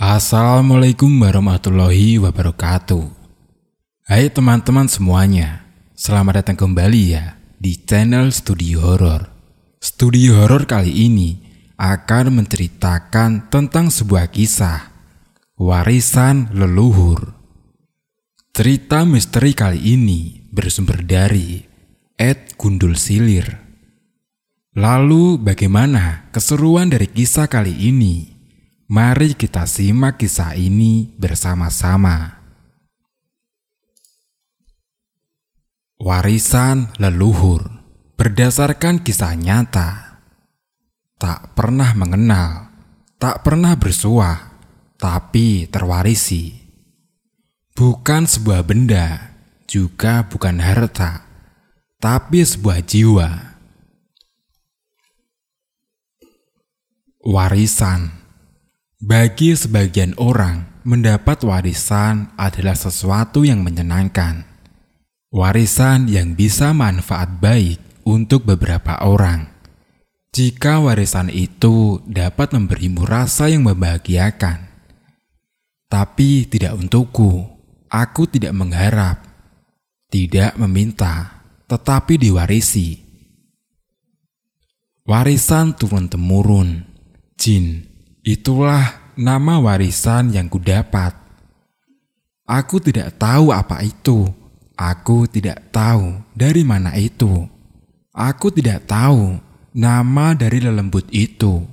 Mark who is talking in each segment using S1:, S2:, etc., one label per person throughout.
S1: Assalamualaikum warahmatullahi wabarakatuh. Hai teman-teman semuanya, selamat datang kembali ya di channel Studio Horor. Studio Horor kali ini akan menceritakan tentang sebuah kisah warisan leluhur. Cerita misteri kali ini bersumber dari Ed Gundul Silir. Lalu bagaimana keseruan dari kisah kali ini? Mari kita simak kisah ini bersama-sama. Warisan leluhur berdasarkan kisah nyata. Tak pernah mengenal, tak pernah bersuah, tapi terwarisi. Bukan sebuah benda, juga bukan harta, tapi sebuah jiwa. Warisan bagi sebagian orang, mendapat warisan adalah sesuatu yang menyenangkan. Warisan yang bisa manfaat baik untuk beberapa orang. Jika warisan itu dapat memberimu rasa yang membahagiakan. Tapi tidak untukku, aku tidak mengharap, tidak meminta, tetapi diwarisi. Warisan turun-temurun, jin, Itulah nama warisan yang kudapat. Aku tidak tahu apa itu. Aku tidak tahu dari mana itu. Aku tidak tahu nama dari lelembut itu.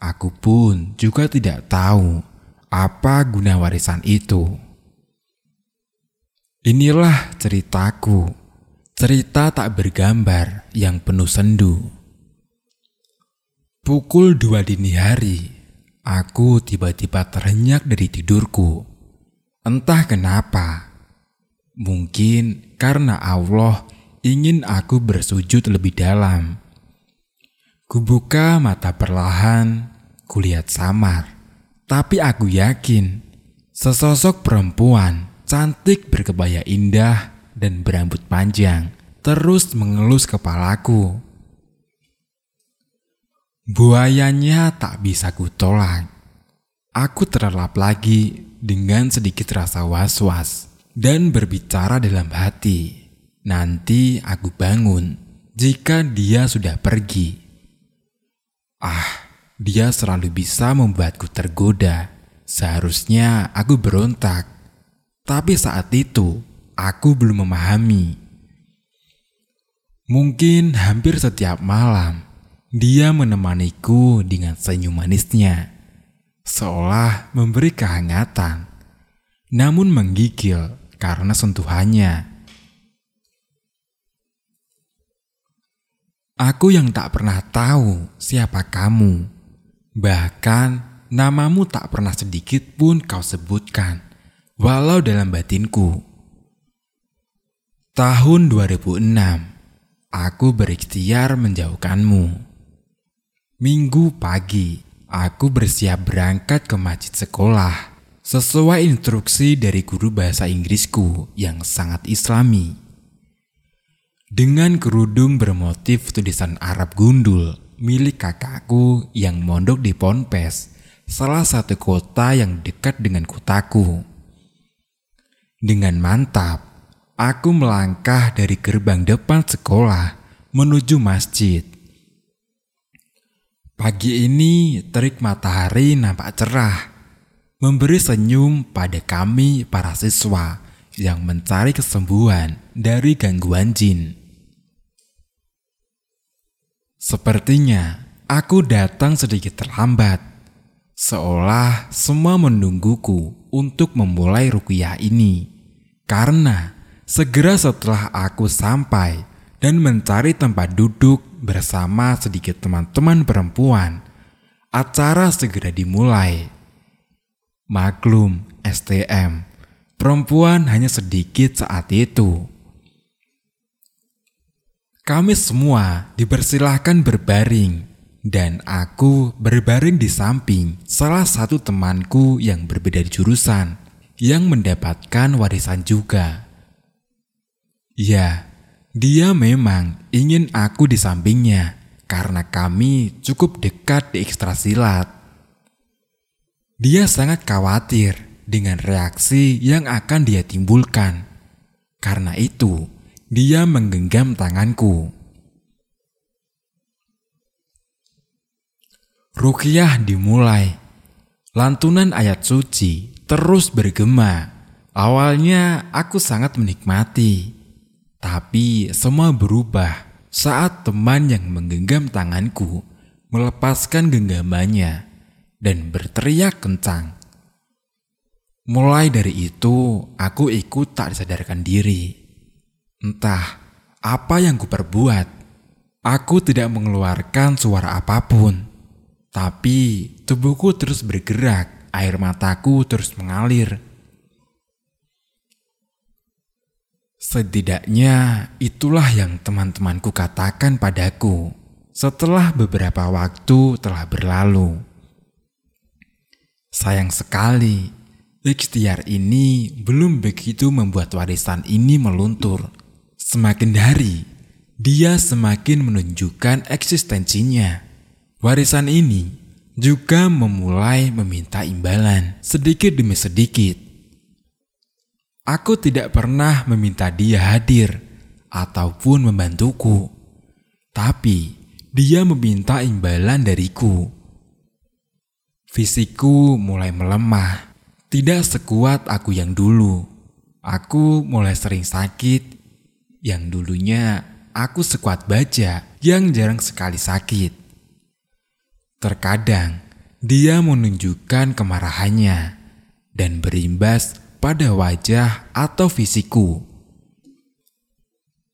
S1: Aku pun juga tidak tahu apa guna warisan itu. Inilah ceritaku, cerita tak bergambar yang penuh sendu. Pukul dua dini hari, Aku tiba-tiba terhenyak dari tidurku. Entah kenapa. Mungkin karena Allah ingin aku bersujud lebih dalam. Kubuka mata perlahan, kulihat samar. Tapi aku yakin sesosok perempuan cantik berkebaya indah dan berambut panjang terus mengelus kepalaku. Buayanya tak bisa kutolak. Aku terlelap lagi dengan sedikit rasa was-was dan berbicara dalam hati. Nanti aku bangun jika dia sudah pergi. Ah, dia selalu bisa membuatku tergoda. Seharusnya aku berontak. Tapi saat itu, aku belum memahami. Mungkin hampir setiap malam, dia menemaniku dengan senyum manisnya, seolah memberi kehangatan, namun menggigil karena sentuhannya. Aku yang tak pernah tahu siapa kamu, bahkan namamu tak pernah sedikit pun kau sebutkan, walau dalam batinku. Tahun 2006, aku berikhtiar menjauhkanmu. Minggu pagi, aku bersiap berangkat ke masjid sekolah sesuai instruksi dari guru bahasa Inggrisku yang sangat islami. Dengan kerudung bermotif tulisan Arab gundul milik kakakku yang mondok di Ponpes, salah satu kota yang dekat dengan kotaku. Dengan mantap, aku melangkah dari gerbang depan sekolah menuju masjid. Pagi ini terik matahari nampak cerah, memberi senyum pada kami para siswa yang mencari kesembuhan dari gangguan jin. Sepertinya aku datang sedikit terlambat, seolah semua menungguku untuk memulai rukiah ini. Karena segera setelah aku sampai dan mencari tempat duduk bersama sedikit teman-teman perempuan, acara segera dimulai. Maklum, STM, perempuan hanya sedikit saat itu. Kami semua dipersilahkan berbaring, dan aku berbaring di samping salah satu temanku yang berbeda jurusan, yang mendapatkan warisan juga. Ya, dia memang ingin aku di sampingnya karena kami cukup dekat di ekstra silat. Dia sangat khawatir dengan reaksi yang akan dia timbulkan. Karena itu, dia menggenggam tanganku. Rukiah dimulai. Lantunan ayat suci terus bergema. Awalnya aku sangat menikmati, tapi semua berubah saat teman yang menggenggam tanganku melepaskan genggamannya dan berteriak kencang. Mulai dari itu, aku ikut tak disadarkan diri. Entah apa yang kuperbuat, aku tidak mengeluarkan suara apa pun. Tapi tubuhku terus bergerak, air mataku terus mengalir. Setidaknya itulah yang teman-temanku katakan padaku setelah beberapa waktu telah berlalu. Sayang sekali, ikhtiar ini belum begitu membuat warisan ini meluntur. Semakin hari, dia semakin menunjukkan eksistensinya. Warisan ini juga memulai meminta imbalan sedikit demi sedikit. Aku tidak pernah meminta dia hadir ataupun membantuku, tapi dia meminta imbalan dariku. Fisikku mulai melemah, tidak sekuat aku yang dulu. Aku mulai sering sakit, yang dulunya aku sekuat baja, yang jarang sekali sakit. Terkadang dia menunjukkan kemarahannya dan berimbas pada wajah atau fisikku.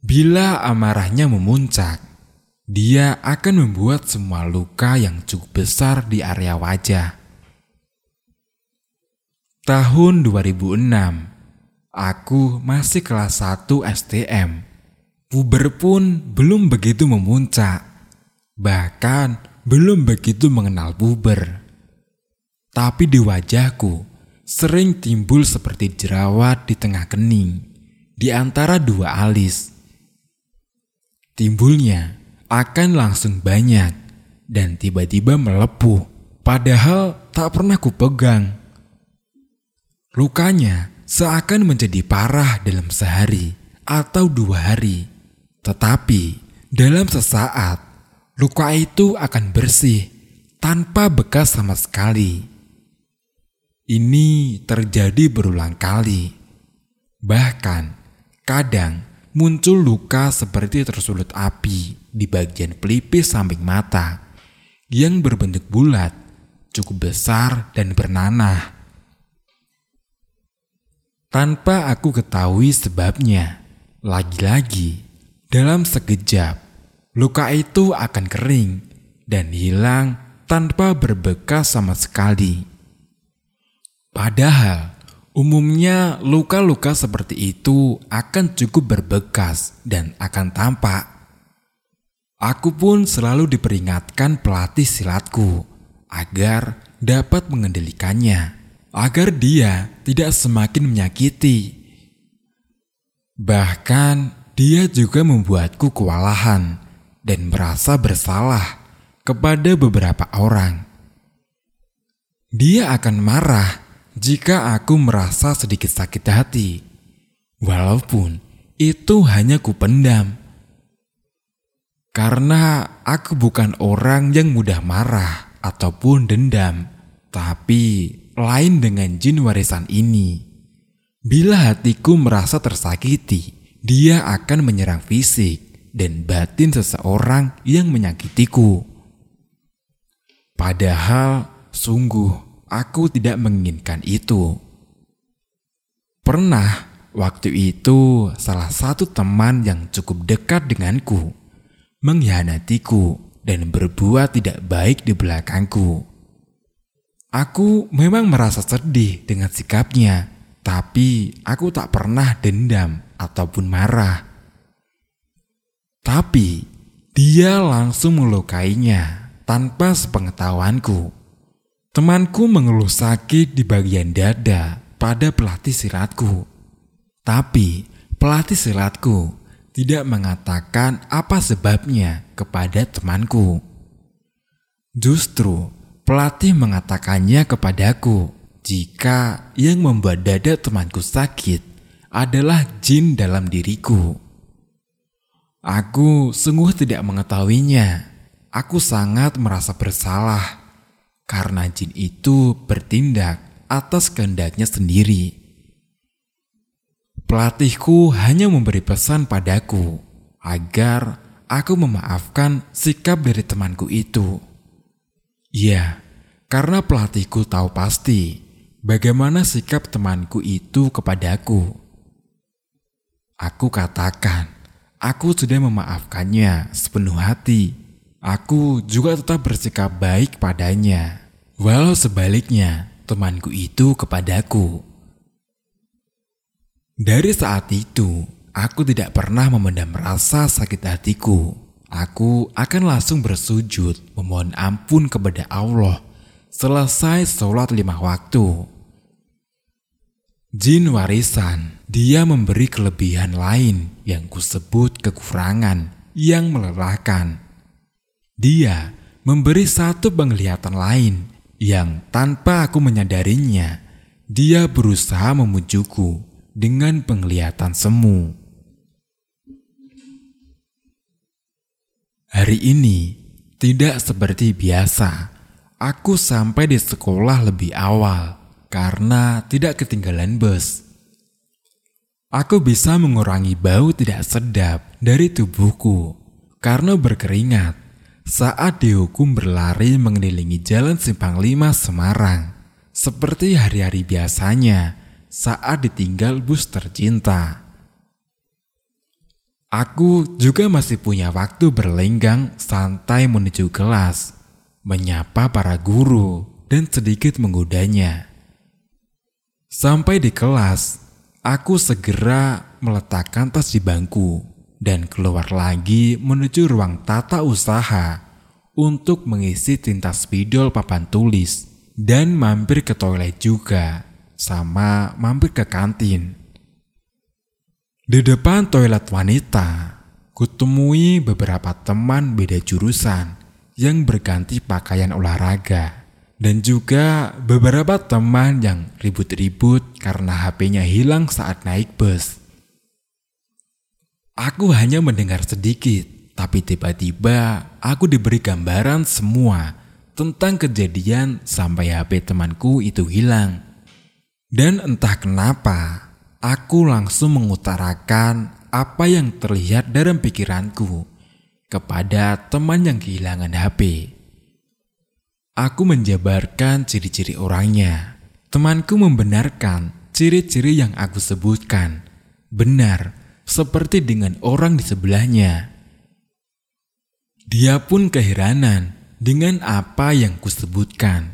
S1: Bila amarahnya memuncak, dia akan membuat semua luka yang cukup besar di area wajah. Tahun 2006, aku masih kelas 1 STM. Puber pun belum begitu memuncak. Bahkan belum begitu mengenal puber. Tapi di wajahku sering timbul seperti jerawat di tengah kening, di antara dua alis. Timbulnya akan langsung banyak dan tiba-tiba melepuh, padahal tak pernah kupegang. Lukanya seakan menjadi parah dalam sehari atau dua hari, tetapi dalam sesaat luka itu akan bersih tanpa bekas sama sekali. Ini terjadi berulang kali. Bahkan, kadang muncul luka seperti tersulut api di bagian pelipis samping mata yang berbentuk bulat, cukup besar dan bernanah. Tanpa aku ketahui sebabnya, lagi-lagi dalam sekejap luka itu akan kering dan hilang tanpa berbekas sama sekali. Padahal, umumnya luka-luka seperti itu akan cukup berbekas dan akan tampak. Aku pun selalu diperingatkan pelatih silatku agar dapat mengendalikannya, agar dia tidak semakin menyakiti. Bahkan, dia juga membuatku kewalahan dan merasa bersalah kepada beberapa orang. Dia akan marah jika aku merasa sedikit sakit hati, walaupun itu hanya kupendam. Karena aku bukan orang yang mudah marah ataupun dendam, tapi lain dengan jin warisan ini. Bila hatiku merasa tersakiti, dia akan menyerang fisik dan batin seseorang yang menyakitiku. Padahal sungguh aku tidak menginginkan itu. Pernah waktu itu salah satu teman yang cukup dekat denganku mengkhianatiku dan berbuat tidak baik di belakangku. Aku memang merasa sedih dengan sikapnya, tapi aku tak pernah dendam ataupun marah. Tapi dia langsung melukainya tanpa sepengetahuanku. Temanku mengeluh sakit di bagian dada pada pelatih silatku. Tapi pelatih silatku tidak mengatakan apa sebabnya kepada temanku. Justru pelatih mengatakannya kepadaku jika yang membuat dada temanku sakit adalah jin dalam diriku. Aku sungguh tidak mengetahuinya. Aku sangat merasa bersalah karena jin itu bertindak atas kehendaknya sendiri. Pelatihku hanya memberi pesan padaku agar aku memaafkan sikap dari temanku itu. Ya, karena pelatihku tahu pasti bagaimana sikap temanku itu kepadaku. Aku katakan, aku sudah memaafkannya sepenuh hati. Aku juga tetap bersikap baik padanya. Walau sebaliknya, temanku itu kepadaku. Dari saat itu, aku tidak pernah memendam rasa sakit hatiku. Aku akan langsung bersujud memohon ampun kepada Allah selesai sholat lima waktu. Jin warisan, dia memberi kelebihan lain yang kusebut kekurangan yang melelahkan. Dia memberi satu penglihatan lain yang tanpa aku menyadarinya, dia berusaha memujukku dengan penglihatan semu. Hari ini tidak seperti biasa. Aku sampai di sekolah lebih awal karena tidak ketinggalan bus. Aku bisa mengurangi bau tidak sedap dari tubuhku karena berkeringat saat dihukum berlari mengelilingi jalan Simpang Lima Semarang, seperti hari-hari biasanya saat ditinggal bus tercinta. Aku juga masih punya waktu berlenggang santai menuju kelas, menyapa para guru, dan sedikit menggodanya. Sampai di kelas, aku segera meletakkan tas di bangku dan keluar lagi menuju ruang tata usaha untuk mengisi tinta spidol papan tulis dan mampir ke toilet juga sama mampir ke kantin. Di depan toilet wanita, kutemui beberapa teman beda jurusan yang berganti pakaian olahraga dan juga beberapa teman yang ribut-ribut karena HP-nya hilang saat naik bus. Aku hanya mendengar sedikit, tapi tiba-tiba aku diberi gambaran semua tentang kejadian sampai HP temanku itu hilang. Dan entah kenapa, aku langsung mengutarakan apa yang terlihat dalam pikiranku kepada teman yang kehilangan HP. Aku menjabarkan ciri-ciri orangnya. Temanku membenarkan ciri-ciri yang aku sebutkan. Benar, seperti dengan orang di sebelahnya. Dia pun keheranan dengan apa yang kusebutkan,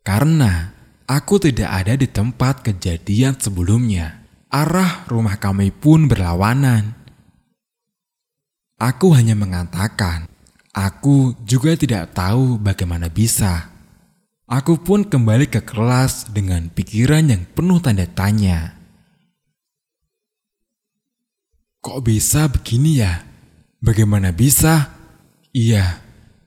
S1: karena aku tidak ada di tempat kejadian sebelumnya. Arah rumah kami pun berlawanan. Aku hanya mengatakan, aku juga tidak tahu bagaimana bisa. Aku pun kembali ke kelas dengan pikiran yang penuh tanda tanya. Kok bisa begini ya? Bagaimana bisa? Iya,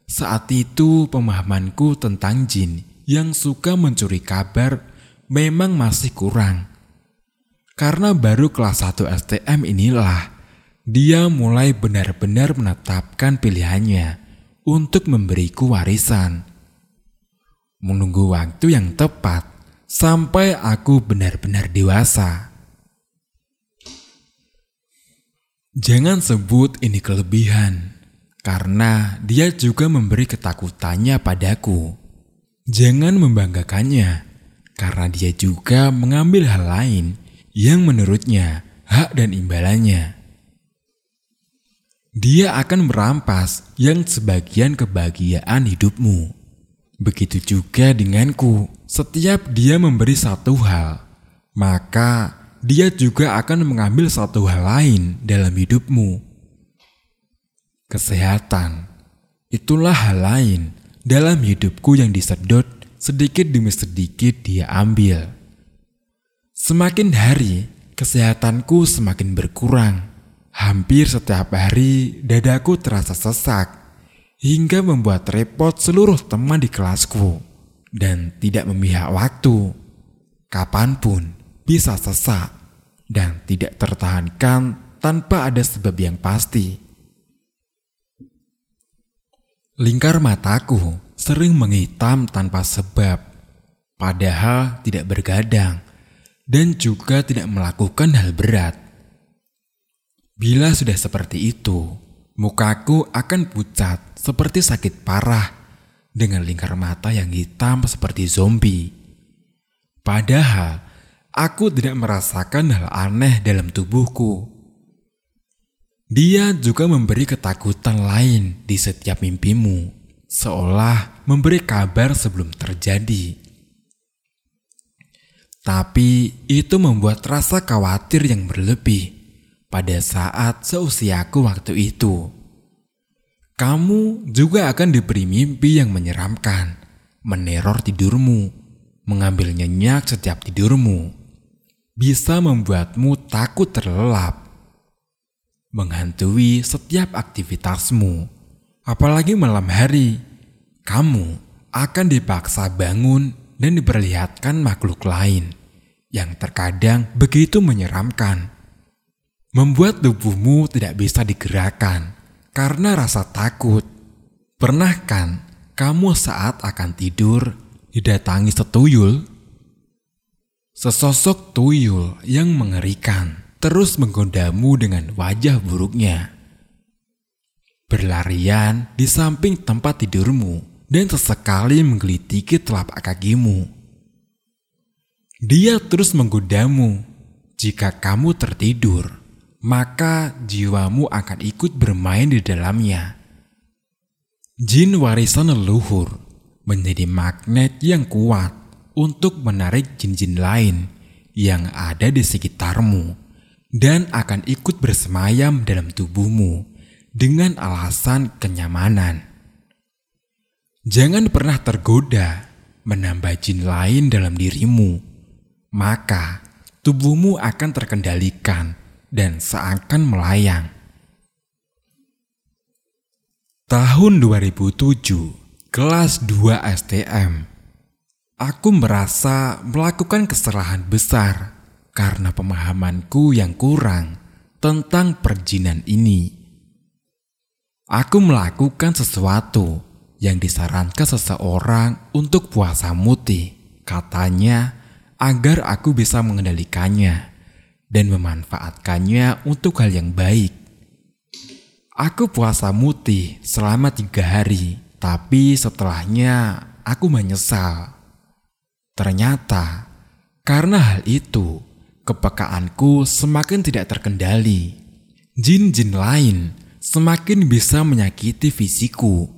S1: saat itu pemahamanku tentang jin yang suka mencuri kabar memang masih kurang. Karena baru kelas 1 STM inilah dia mulai benar-benar menetapkan pilihannya untuk memberiku warisan. Menunggu waktu yang tepat sampai aku benar-benar dewasa. Jangan sebut ini kelebihan, karena dia juga memberi ketakutannya padaku. Jangan membanggakannya, karena dia juga mengambil hal lain yang menurutnya hak dan imbalannya. Dia akan merampas yang sebagian kebahagiaan hidupmu. Begitu juga denganku, setiap dia memberi satu hal, maka dia juga akan mengambil satu hal lain dalam hidupmu. Kesehatan itulah hal lain dalam hidupku yang disedot sedikit demi sedikit dia ambil. Semakin hari, kesehatanku semakin berkurang. Hampir setiap hari, dadaku terasa sesak hingga membuat repot seluruh teman di kelasku. dan tidak memihak waktu. Kapan pun bisa sesak dan tidak tertahankan tanpa ada sebab yang pasti. Lingkar mataku sering menghitam tanpa sebab, padahal tidak bergadang dan juga tidak melakukan hal berat. Bila sudah seperti itu, mukaku akan pucat seperti sakit parah dengan lingkar mata yang hitam seperti zombie. Padahal aku tidak merasakan hal aneh dalam tubuhku. Dia juga memberi ketakutan lain di setiap mimpimu, seolah memberi kabar sebelum terjadi. Tapi itu membuat rasa khawatir yang berlebih pada saat seusiaku waktu itu. Kamu juga akan diberi mimpi yang menyeramkan, meneror tidurmu, mengambil nyenyak setiap tidurmu, bisa membuatmu takut terlelap menghantui setiap aktivitasmu. Apalagi malam hari, kamu akan dipaksa bangun dan diperlihatkan makhluk lain yang terkadang begitu menyeramkan. Membuat tubuhmu tidak bisa digerakkan karena rasa takut. Pernah kan kamu saat akan tidur didatangi setuyul? Sesosok tuyul yang mengerikan terus menggodamu dengan wajah buruknya. Berlarian di samping tempat tidurmu dan sesekali menggelitiki telapak kakimu. Dia terus menggodamu. Jika kamu tertidur, maka jiwamu akan ikut bermain di dalamnya. Jin warisan leluhur menjadi magnet yang kuat untuk menarik jin-jin lain yang ada di sekitarmu dan akan ikut bersemayam dalam tubuhmu dengan alasan kenyamanan. Jangan pernah tergoda menambah jin lain dalam dirimu, maka tubuhmu akan terkendalikan dan seakan melayang. Tahun 2007, kelas 2 STM, aku merasa melakukan kesalahan besar karena pemahamanku yang kurang tentang perjinan ini. Aku melakukan sesuatu yang disarankan seseorang untuk puasa mutih, katanya agar aku bisa mengendalikannya dan memanfaatkannya untuk hal yang baik. Aku puasa mutih selama tiga hari, tapi setelahnya aku menyesal. Ternyata karena hal itu, kepekaanku semakin tidak terkendali. Jin-jin lain semakin bisa menyakiti fisikku,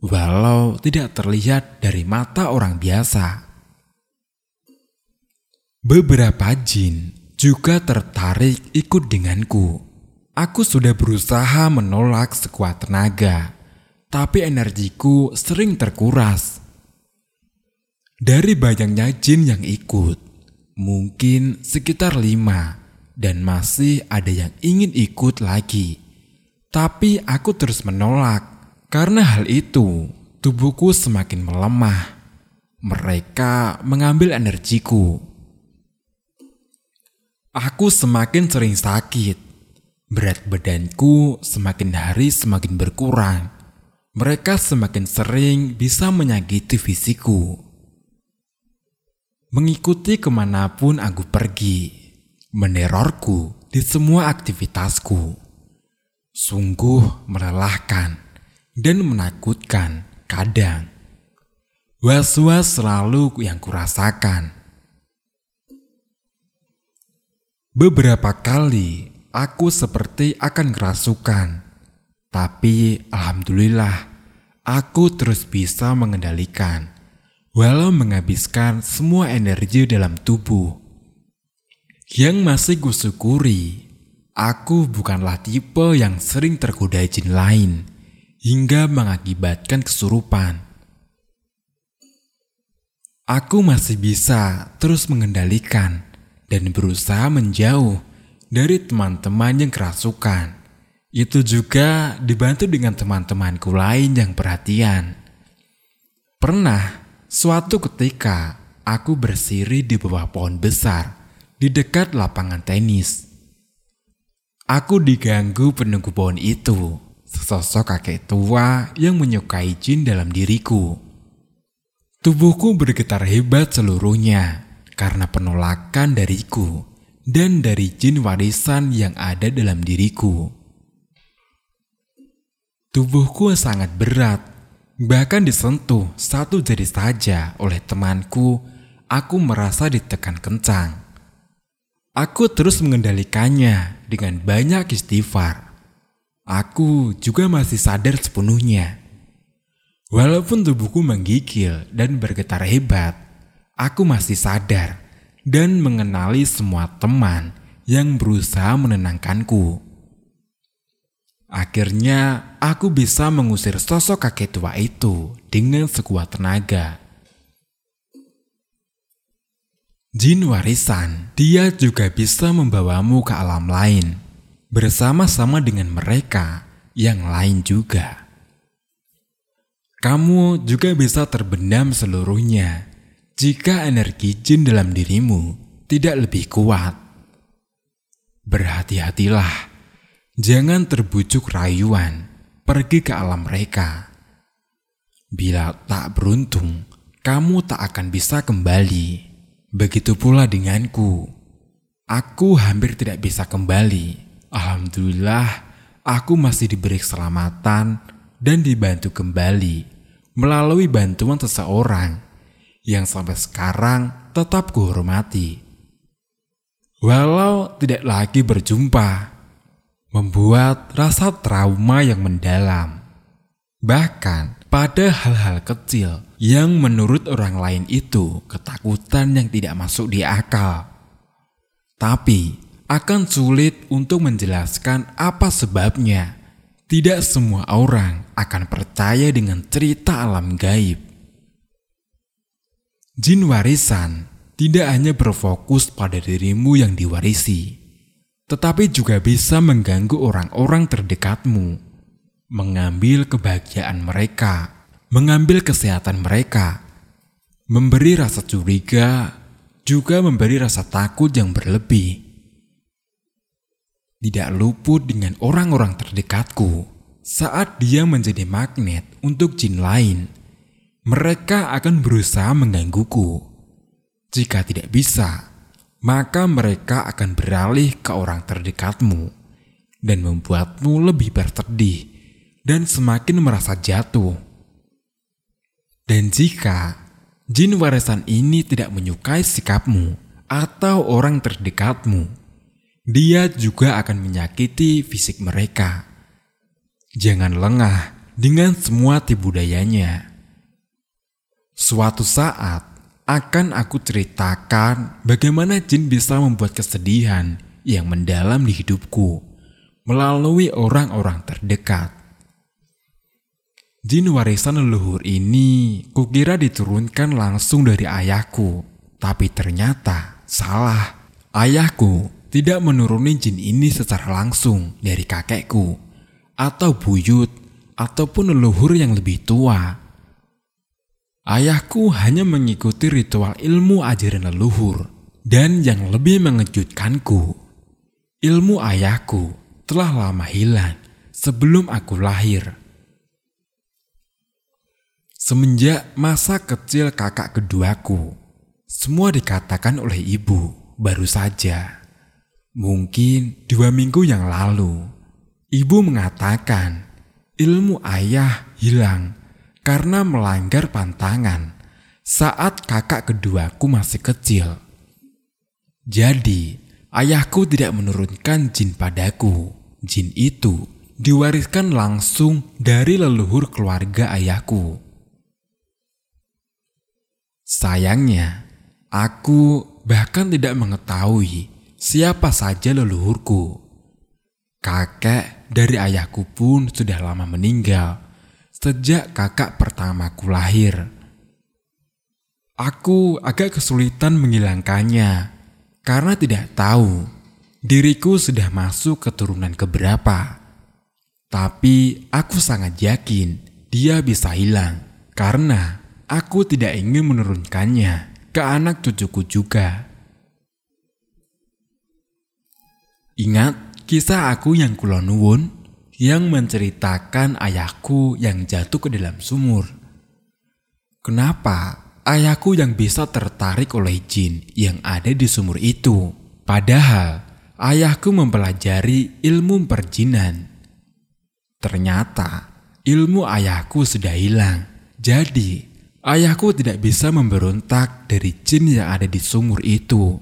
S1: walau tidak terlihat dari mata orang biasa. Beberapa jin juga tertarik ikut denganku. Aku sudah berusaha menolak sekuat tenaga, tapi energiku sering terkuras. Dari banyaknya jin yang ikut, Mungkin sekitar lima dan masih ada yang ingin ikut lagi. Tapi aku terus menolak karena hal itu tubuhku semakin melemah. Mereka mengambil energiku. Aku semakin sering sakit. Berat badanku semakin hari semakin berkurang. Mereka semakin sering bisa menyakiti fisikku mengikuti ke mana pun aku pergi, menerorku di semua aktivitasku. Sungguh melelahkan dan menakutkan kadang. Was-was selalu yang kurasakan. Beberapa kali aku seperti akan kerasukan, tapi alhamdulillah aku terus bisa mengendalikan walau menghabiskan semua energi dalam tubuh. Yang masih kusyukuri, aku bukanlah tipe yang sering tergoda jin lain hingga mengakibatkan kesurupan. Aku masih bisa terus mengendalikan dan berusaha menjauh dari teman-teman yang kerasukan. Itu juga dibantu dengan teman-temanku lain yang perhatian. Pernah suatu ketika aku bersiri di bawah pohon besar di dekat lapangan tenis. Aku diganggu penunggu pohon itu, sesosok kakek tua yang menyukai jin dalam diriku. Tubuhku bergetar hebat seluruhnya karena penolakan dariku dan dari jin warisan yang ada dalam diriku. Tubuhku sangat berat, bahkan disentuh satu jari saja oleh temanku, aku merasa ditekan kencang. Aku terus mengendalikannya dengan banyak istighfar. Aku juga masih sadar sepenuhnya. Walaupun tubuhku menggigil dan bergetar hebat, aku masih sadar dan mengenali semua teman yang berusaha menenangkanku. Akhirnya, aku bisa mengusir sosok kakek tua itu dengan sekuat tenaga. Jin warisan, dia juga bisa membawamu ke alam lain, bersama-sama dengan mereka yang lain juga. Kamu juga bisa terbendam seluruhnya jika energi jin dalam dirimu tidak lebih kuat. Berhati-hatilah, jangan terbujuk rayuan pergi ke alam mereka. Bila tak beruntung, kamu tak akan bisa kembali. Begitu pula denganku. Aku hampir tidak bisa kembali. Alhamdulillah, aku masih diberi keselamatan dan dibantu kembali melalui bantuan seseorang yang sampai sekarang tetap kuhormati. Walau tidak lagi berjumpa, membuat rasa trauma yang mendalam. Bahkan pada hal-hal kecil yang menurut orang lain itu ketakutan yang tidak masuk di akal. Tapi akan sulit untuk menjelaskan apa sebabnya. Tidak semua orang akan percaya dengan cerita alam gaib. Jin warisan tidak hanya berfokus pada dirimu yang diwarisi, tetapi juga bisa mengganggu orang-orang terdekatmu, mengambil kebahagiaan mereka, mengambil kesehatan mereka, memberi rasa curiga, juga memberi rasa takut yang berlebih. Tidak luput dengan orang-orang terdekatku saat dia menjadi magnet untuk jin lain mereka akan berusaha menggangguku. Jika tidak bisa, maka mereka akan beralih ke orang terdekatmu dan membuatmu lebih bersedih dan semakin merasa jatuh. Dan jika jin warisan ini tidak menyukai sikapmu atau orang terdekatmu, dia juga akan menyakiti fisik mereka. Jangan lengah dengan semua tipu dayanya Suatu saat akan aku ceritakan bagaimana jin bisa membuat kesedihan yang mendalam di hidupku melalui orang-orang terdekat. Jin warisan leluhur ini kukira diturunkan langsung dari ayahku, tapi ternyata salah. Ayahku tidak menuruni jin ini secara langsung dari kakekku atau buyut ataupun leluhur yang lebih tua Ayahku hanya mengikuti ritual ilmu ajaran leluhur, dan yang lebih mengejutkanku, ilmu ayahku telah lama hilang sebelum aku lahir. Semenjak masa kecil kakak keduaku, semua dikatakan oleh ibu baru saja. Mungkin dua minggu yang lalu, ibu mengatakan ilmu ayah hilang karena melanggar pantangan saat kakak keduaku masih kecil. Jadi, ayahku tidak menurunkan jin padaku. Jin itu diwariskan langsung dari leluhur keluarga ayahku. Sayangnya, aku bahkan tidak mengetahui siapa saja leluhurku. Kakek dari ayahku pun sudah lama meninggal sejak kakak pertamaku lahir. Aku agak kesulitan menghilangkannya karena tidak tahu diriku sudah masuk keturunan keberapa. Tapi aku sangat yakin dia bisa hilang karena aku tidak ingin menurunkannya ke anak cucuku juga. Ingat kisah aku yang kulonuwun yang menceritakan ayahku yang jatuh ke dalam sumur. Kenapa ayahku yang bisa tertarik oleh jin yang ada di sumur itu? Padahal ayahku mempelajari ilmu perjinan. Ternyata ilmu ayahku sudah hilang. Jadi, ayahku tidak bisa memberontak dari jin yang ada di sumur itu.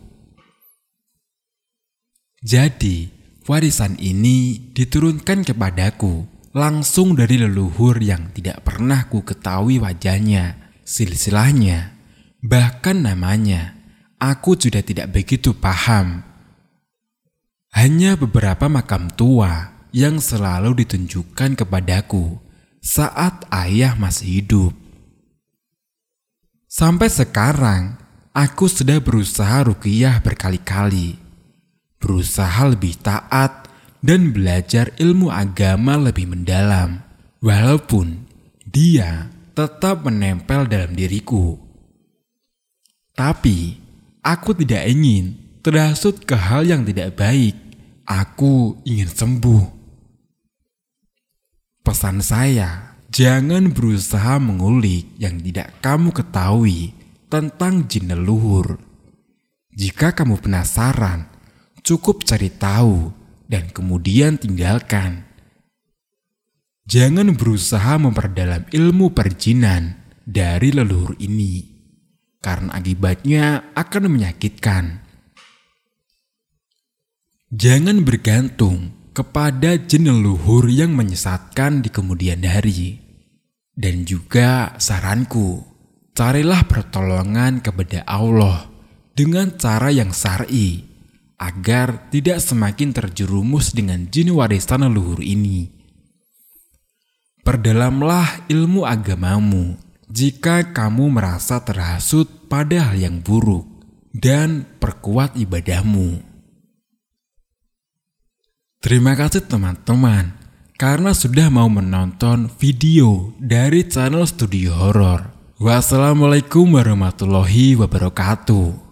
S1: Jadi, warisan ini diturunkan kepadaku langsung dari leluhur yang tidak pernah ku ketahui wajahnya, silsilahnya, bahkan namanya. Aku sudah tidak begitu paham. Hanya beberapa makam tua yang selalu ditunjukkan kepadaku saat ayah masih hidup. Sampai sekarang, aku sudah berusaha rukiah berkali-kali. Berusaha lebih taat dan belajar ilmu agama lebih mendalam. Walaupun dia tetap menempel dalam diriku. Tapi, aku tidak ingin terhasut ke hal yang tidak baik. Aku ingin sembuh. Pesan saya, jangan berusaha mengulik yang tidak kamu ketahui tentang jin leluhur. Jika kamu penasaran, cukup cari tahu dan kemudian tinggalkan. Jangan berusaha memperdalam ilmu perjinan dari leluhur ini, karena akibatnya akan menyakitkan. Jangan bergantung kepada jin leluhur yang menyesatkan di kemudian hari. Dan juga saranku, carilah pertolongan kepada Allah dengan cara yang syar'i agar tidak semakin terjerumus dengan jin warisan leluhur ini. Perdalamlah ilmu agamamu jika kamu merasa terhasut pada hal yang buruk dan perkuat ibadahmu. Terima kasih teman-teman karena sudah mau menonton video dari channel Studio Horror. Wassalamualaikum warahmatullahi wabarakatuh.